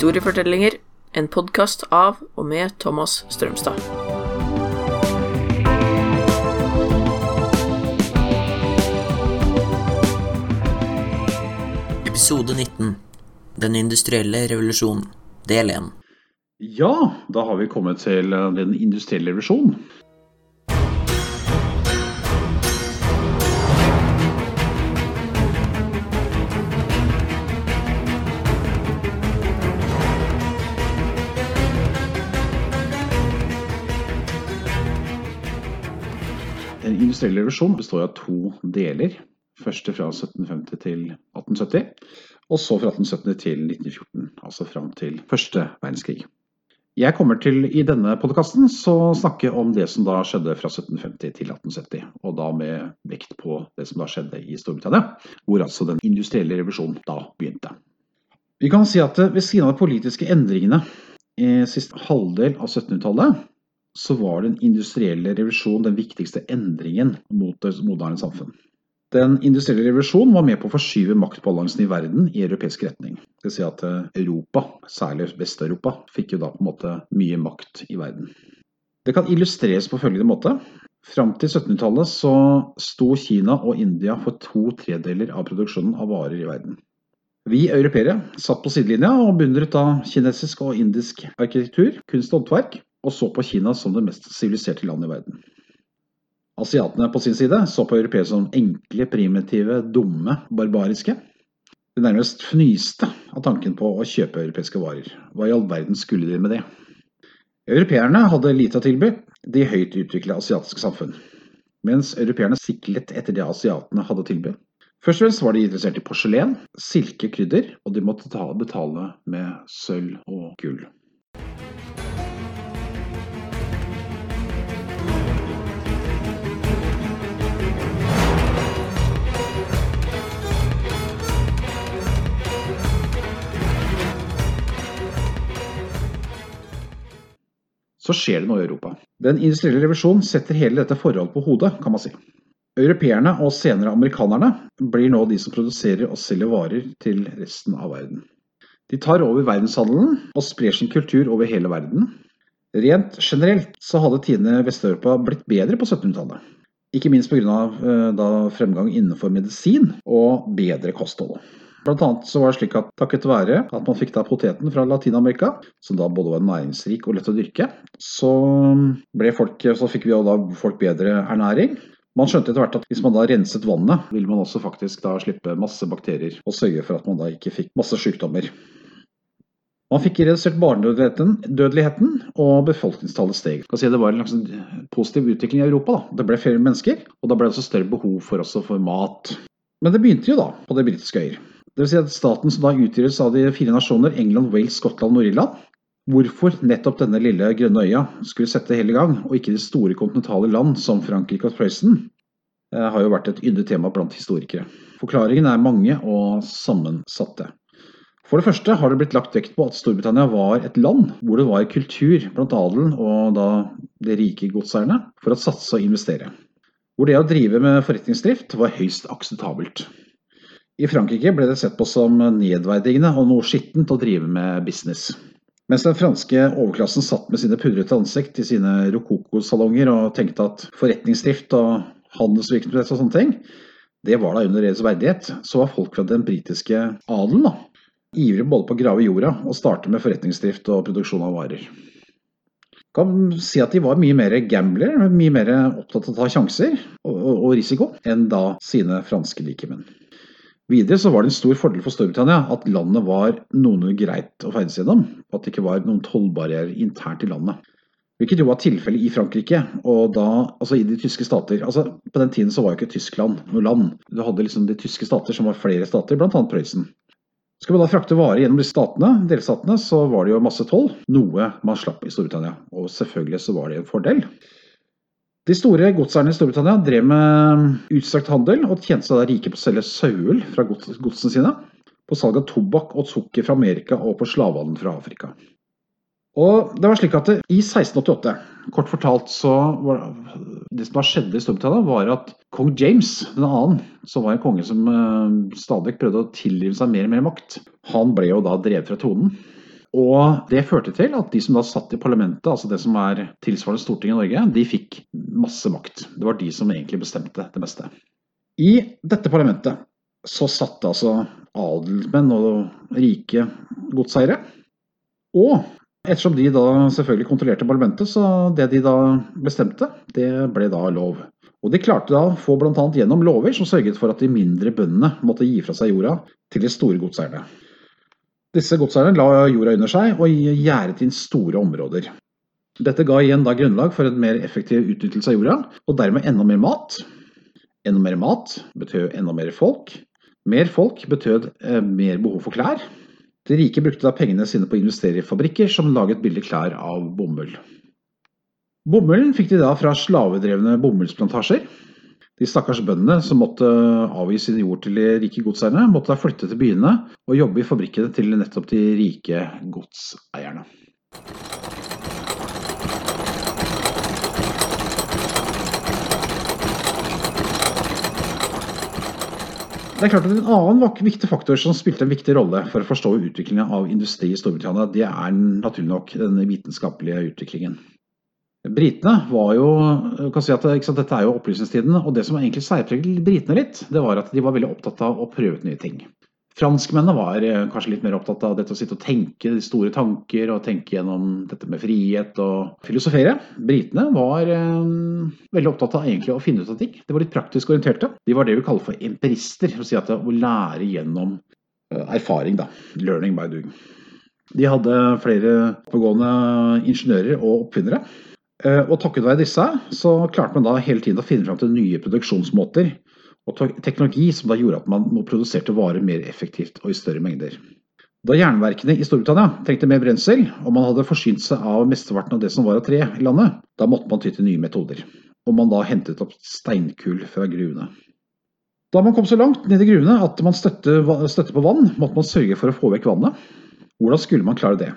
Historiefortellinger, en podkast av og med Thomas Strømstad. Episode 19 Den industrielle revolusjonen, Del 1 Ja, da har vi kommet til eh, den industrielle revolusjon. Den industrielle revolusjon består av to deler. Første fra 1750 til 1870, og så fra 1870 til 1914, altså fram til første verdenskrig. Jeg kommer til i denne podkasten å snakke om det som da skjedde fra 1750 til 1870, og da med vekt på det som da skjedde i Storbritannia, hvor altså den industrielle revolusjonen da begynte. Vi kan si at ved siden av de politiske endringene i siste halvdel av 1700-tallet, så var den industrielle revolusjon den viktigste endringen mot det moderne samfunn. Den industrielle revolusjonen var med på å forskyve maktbalansen i verden i europeisk retning. Det vil si at Europa, særlig Vest-Europa, fikk jo da på en måte mye makt i verden. Det kan illustreres på følgende måte. Fram til 1700-tallet så sto Kina og India for to tredeler av produksjonen av varer i verden. Vi europeere satt på sidelinja og beundret da kinesisk og indisk arkitektur, kunst og håndverk, og så på Kina som det mest siviliserte landet i verden. Asiatene på sin side så på europeere som enkle, primitive, dumme, barbariske. De nærmest fnyste av tanken på å kjøpe europeiske varer. Hva i all verden skulle de med det? Europeerne hadde lite å tilby de høyt utvikla asiatiske samfunn, mens europeerne siklet etter det asiatene hadde å tilby. Først og fremst var de interessert i porselen, silke, krydder, og de måtte betale med sølv og gull. Så skjer det noe i Europa. Den industrielle revolusjonen setter hele dette forholdet på hodet, kan man si. Europeerne og senere amerikanerne blir nå de som produserer og selger varer til resten av verden. De tar over verdenshandelen og sprer sin kultur over hele verden. Rent generelt så hadde tidene Vest-Europa blitt bedre på 1700-tallet. Ikke minst pga. fremgang innenfor medisin og bedre kosthold. Blant annet så var det slik at takket være at man fikk da poteten fra Latin-Amerika, som da både var næringsrik og lett å dyrke, så, folk, så fikk vi da folk bedre ernæring. Man skjønte etter hvert at hvis man da renset vannet, ville man også faktisk da slippe masse bakterier og sørge for at man da ikke fikk masse sykdommer. Man fikk redusert barnedødeligheten, og befolkningstallet steg. Si det var en positiv utvikling i Europa. Da. Det ble flere mennesker, og da ble det også større behov for, for mat. Men det begynte jo da på de britiske øyer. Det vil si at staten som da utgjøres av de fire nasjoner England, Wales, Skottland og Nord-Irland. Hvorfor nettopp denne lille grønne øya skulle sette hele gang, og ikke de store kontinentale land som Frankrike og Prøysen, har jo vært et yndet tema blant historikere. Forklaringen er mange og sammensatte. For det første har det blitt lagt vekt på at Storbritannia var et land hvor det var kultur blant adelen og da de rike godseierne for å satse og investere. Hvor det å drive med forretningsdrift var høyst akseptabelt. I Frankrike ble det sett på som nedverdigende og noe skittent å drive med business. Mens den franske overklassen satt med sine pudrete ansikt i sine rokokosalonger og tenkte at forretningsdrift og handelsvirksomhet og sånne ting, det var da under deres verdighet, så var folk fra den britiske adelen da, ivrige både på å grave jorda og starte med forretningsdrift og produksjon av varer. Kan si at de var mye mer gambler, mye mer opptatt av å ta sjanser og, og risiko enn da sine franske likemenn. Videre så var det en stor fordel for Storbritannia at landet var noenlunde greit å ferdes gjennom, at det ikke var noen tollbarrierer internt i landet. Hvilket jo var tilfellet i Frankrike, og da, altså i de tyske stater. Altså, på den tiden så var jo ikke Tyskland noe land. Du hadde liksom de tyske stater som var flere stater, bl.a. Prøysen. Skal man da frakte varer gjennom disse statene, delstatene, så var det jo masse toll. Noe man slapp i Storbritannia. Og selvfølgelig så var det en fordel. De store godseierne i Storbritannia drev med utstrakt handel og tjente seg da rike på å selge saueull fra godsene sine, på salg av tobakk og sukker fra Amerika og på slavehandel fra Afrika. Og det var slik at I 1688, kort fortalt, så var det som skjedde i Storbritannia, var at kong James 2., som var en konge som uh, stadig prøvde å tilrive seg mer og mer makt, han ble jo da drevet fra tronen. Og det førte til at de som da satt i parlamentet, altså det som er tilsvarende Stortinget i Norge, de fikk masse makt. Det var de som egentlig bestemte det meste. I dette parlamentet så satt altså adelsmenn og rike godseiere. Og ettersom de da selvfølgelig kontrollerte parlamentet, så det de da bestemte, det ble da lov. Og de klarte da å få bl.a. gjennom lover som sørget for at de mindre bøndene måtte gi fra seg jorda til de store godseierne. Disse godseierne la jorda under seg og gjerdet inn store områder. Dette ga igjen da grunnlag for en mer effektiv utnyttelse av jorda, og dermed enda mer mat. Enda mer mat betød enda mer folk. Mer folk betød eh, mer behov for klær. De rike brukte da pengene sine på å investere i fabrikker som laget billige klær av bomull. Bomullen fikk de da fra slavedrevne bomullsplantasjer. De stakkars bøndene som måtte avgi sin jord til de rike godseierne, måtte da flytte til byene og jobbe i fabrikkene til nettopp de rike godseierne. Det er klart at En annen viktig faktor som spilte en viktig rolle for å forstå utviklingen av industri i Storbritannia, det er naturlig nok den vitenskapelige utviklingen. Britene var jo kan si at sant, Dette er jo opplysningstiden, og det som egentlig særpreget britene litt, det var at de var veldig opptatt av å prøve ut nye ting. Franskmennene var eh, kanskje litt mer opptatt av dette å sitte og tenke de store tanker og tenke gjennom dette med frihet og filosofere. Britene var eh, veldig opptatt av egentlig å finne ut av ting. De var litt praktisk orienterte. De var det vi kaller for empirister, å si at å lære gjennom eh, erfaring. da, Learning by doing. De hadde flere oppegående ingeniører og oppfinnere og takket være disse så klarte man da hele tiden å finne fram til nye produksjonsmåter og teknologi som da gjorde at man produserte varer mer effektivt og i større mengder. Da jernverkene i Storbritannia trengte mer brensel, og man hadde forsynt seg av mesteparten av det som var av tre i landet, da måtte man ty til nye metoder. Og man da hentet opp steinkull fra gruvene. Da man kom så langt ned i gruvene at man støtte, støtte på vann, måtte man sørge for å få vekk vannet. Hvordan skulle man klare det?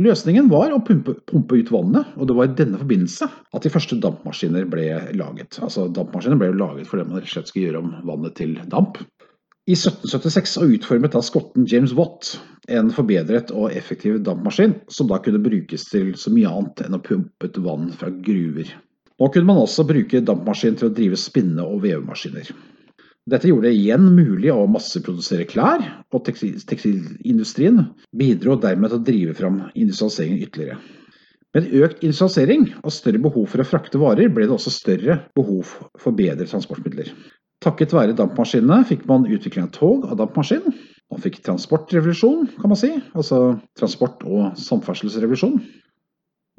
Løsningen var å pumpe, pumpe, ut vannet, og det var i denne forbindelse at de første dampmaskiner ble laget. Altså Dampmaskiner ble jo laget fordi man rett og slett skulle gjøre om vannet til damp. I 1776 utformet da skotten James Watt en forbedret og effektiv dampmaskin, som da kunne brukes til så mye annet enn å pumpe ut vann fra gruver. Nå kunne man også bruke dampmaskin til å drive spinne- og vevemaskiner. Dette gjorde det igjen mulig å masseprodusere klær, og tekstilindustrien bidro dermed til å drive fram industrialiseringen ytterligere. Med økt industrialisering og større behov for å frakte varer, ble det også større behov for bedre transportmidler. Takket være dampmaskinene fikk man utvikling av tog av dampmaskin. Man fikk transportrevolusjon, kan man si, altså transport- og samferdselsrevolusjon.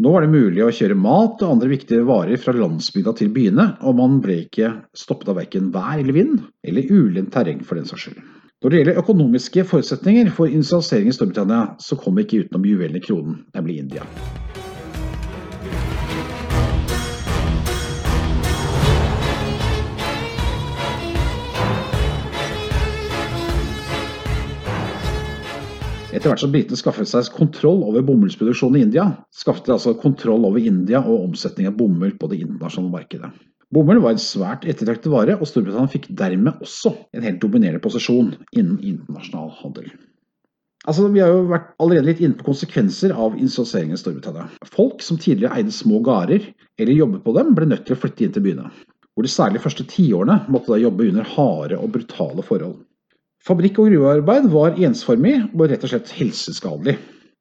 Nå var det mulig å kjøre mat og andre viktige varer fra landsbygda til byene, og man ble ikke stoppet av verken vær eller vind, eller ulendt terreng for den saks skyld. Når det gjelder økonomiske forutsetninger for industrialisering i Storbritannia, så kom vi ikke utenom juvelen i kronen, nemlig India. Etter hvert som britene skaffet seg kontroll over bomullsproduksjonen i India, skaffet de altså kontroll over India og omsetning av bomull på det internasjonale markedet. Bomull var en svært ettertraktet vare, og Storbritannia fikk dermed også en helt dominerende posisjon innen internasjonal handel. Altså, Vi har jo vært allerede litt inne på konsekvenser av industrialiseringen i Storbritannia. Folk som tidligere eide små gårder eller jobbet på dem, ble nødt til å flytte inn til byene. Hvor de særlig første tiårene måtte da jobbe under harde og brutale forhold. Fabrikk- og gruvearbeid var ensformig og rett og slett helseskadelig.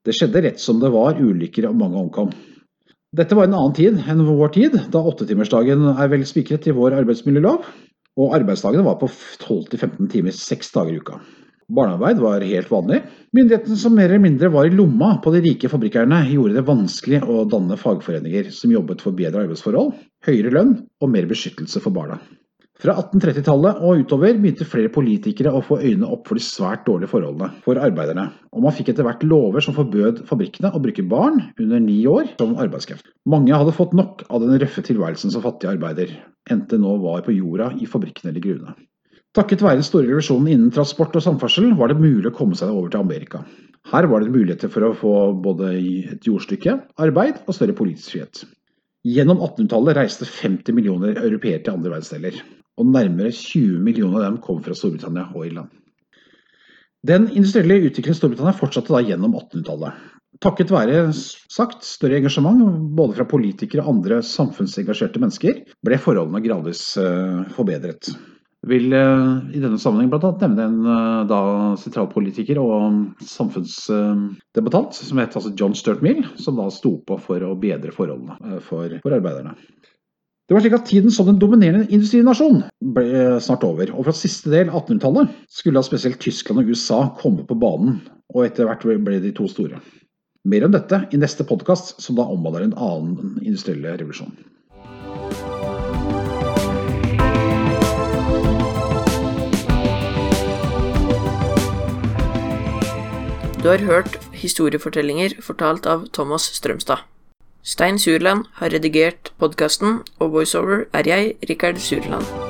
Det skjedde rett som det var ulykker og mange omkom. Dette var en annen tid enn vår tid, da åttetimersdagen er vel spikret i vår arbeidsmiljølov, og arbeidsdagene var på 12-15 timer seks dager i uka. Barnearbeid var helt vanlig. Myndighetene som mer eller mindre var i lomma på de rike fabrikkerne, gjorde det vanskelig å danne fagforeninger som jobbet for bedre arbeidsforhold, høyere lønn og mer beskyttelse for barna. Fra 1830-tallet og utover begynte flere politikere å få øynene opp for de svært dårlige forholdene for arbeiderne, og man fikk etter hvert lover som forbød fabrikkene å bruke barn under ni år som arbeidskraft. Mange hadde fått nok av den røffe tilværelsen som fattig arbeider, enten nå var på jorda, i fabrikkene eller gruvene. Takket være den store revisjonen innen transport og samferdsel var det mulig å komme seg over til Amerika. Her var det muligheter for å få både et jordstykke, arbeid og større politisk frihet. Gjennom 1800-tallet reiste 50 millioner europeere til andre verdensdeler, og nærmere 20 millioner av dem kom fra Storbritannia og Irland. Den industrielle utviklingen i Storbritannia fortsatte da gjennom 1800-tallet. Takket være sagt større engasjement både fra politikere og andre samfunnsengasjerte mennesker, ble forholdene gradvis eh, forbedret. Vil eh, i denne sammenheng bl.a. nevne en eh, da sentralpolitiker og samfunnsdebattant som het altså John Stuart Mill, som da sto på for å bedre forholdene for, for arbeiderne. Det var slik at Tiden som den dominerende industrinasjon ble snart over, og fra siste del av 1800-tallet skulle da spesielt Tyskland og USA komme på banen, og etter hvert ble de to store. Mer om dette i neste podkast, som da omhandler en annen industrielle revolusjon. Du har hørt historiefortellinger fortalt av Thomas Strømstad. Stein Surland har redigert podkasten, og voiceover er jeg, Rikard Surland.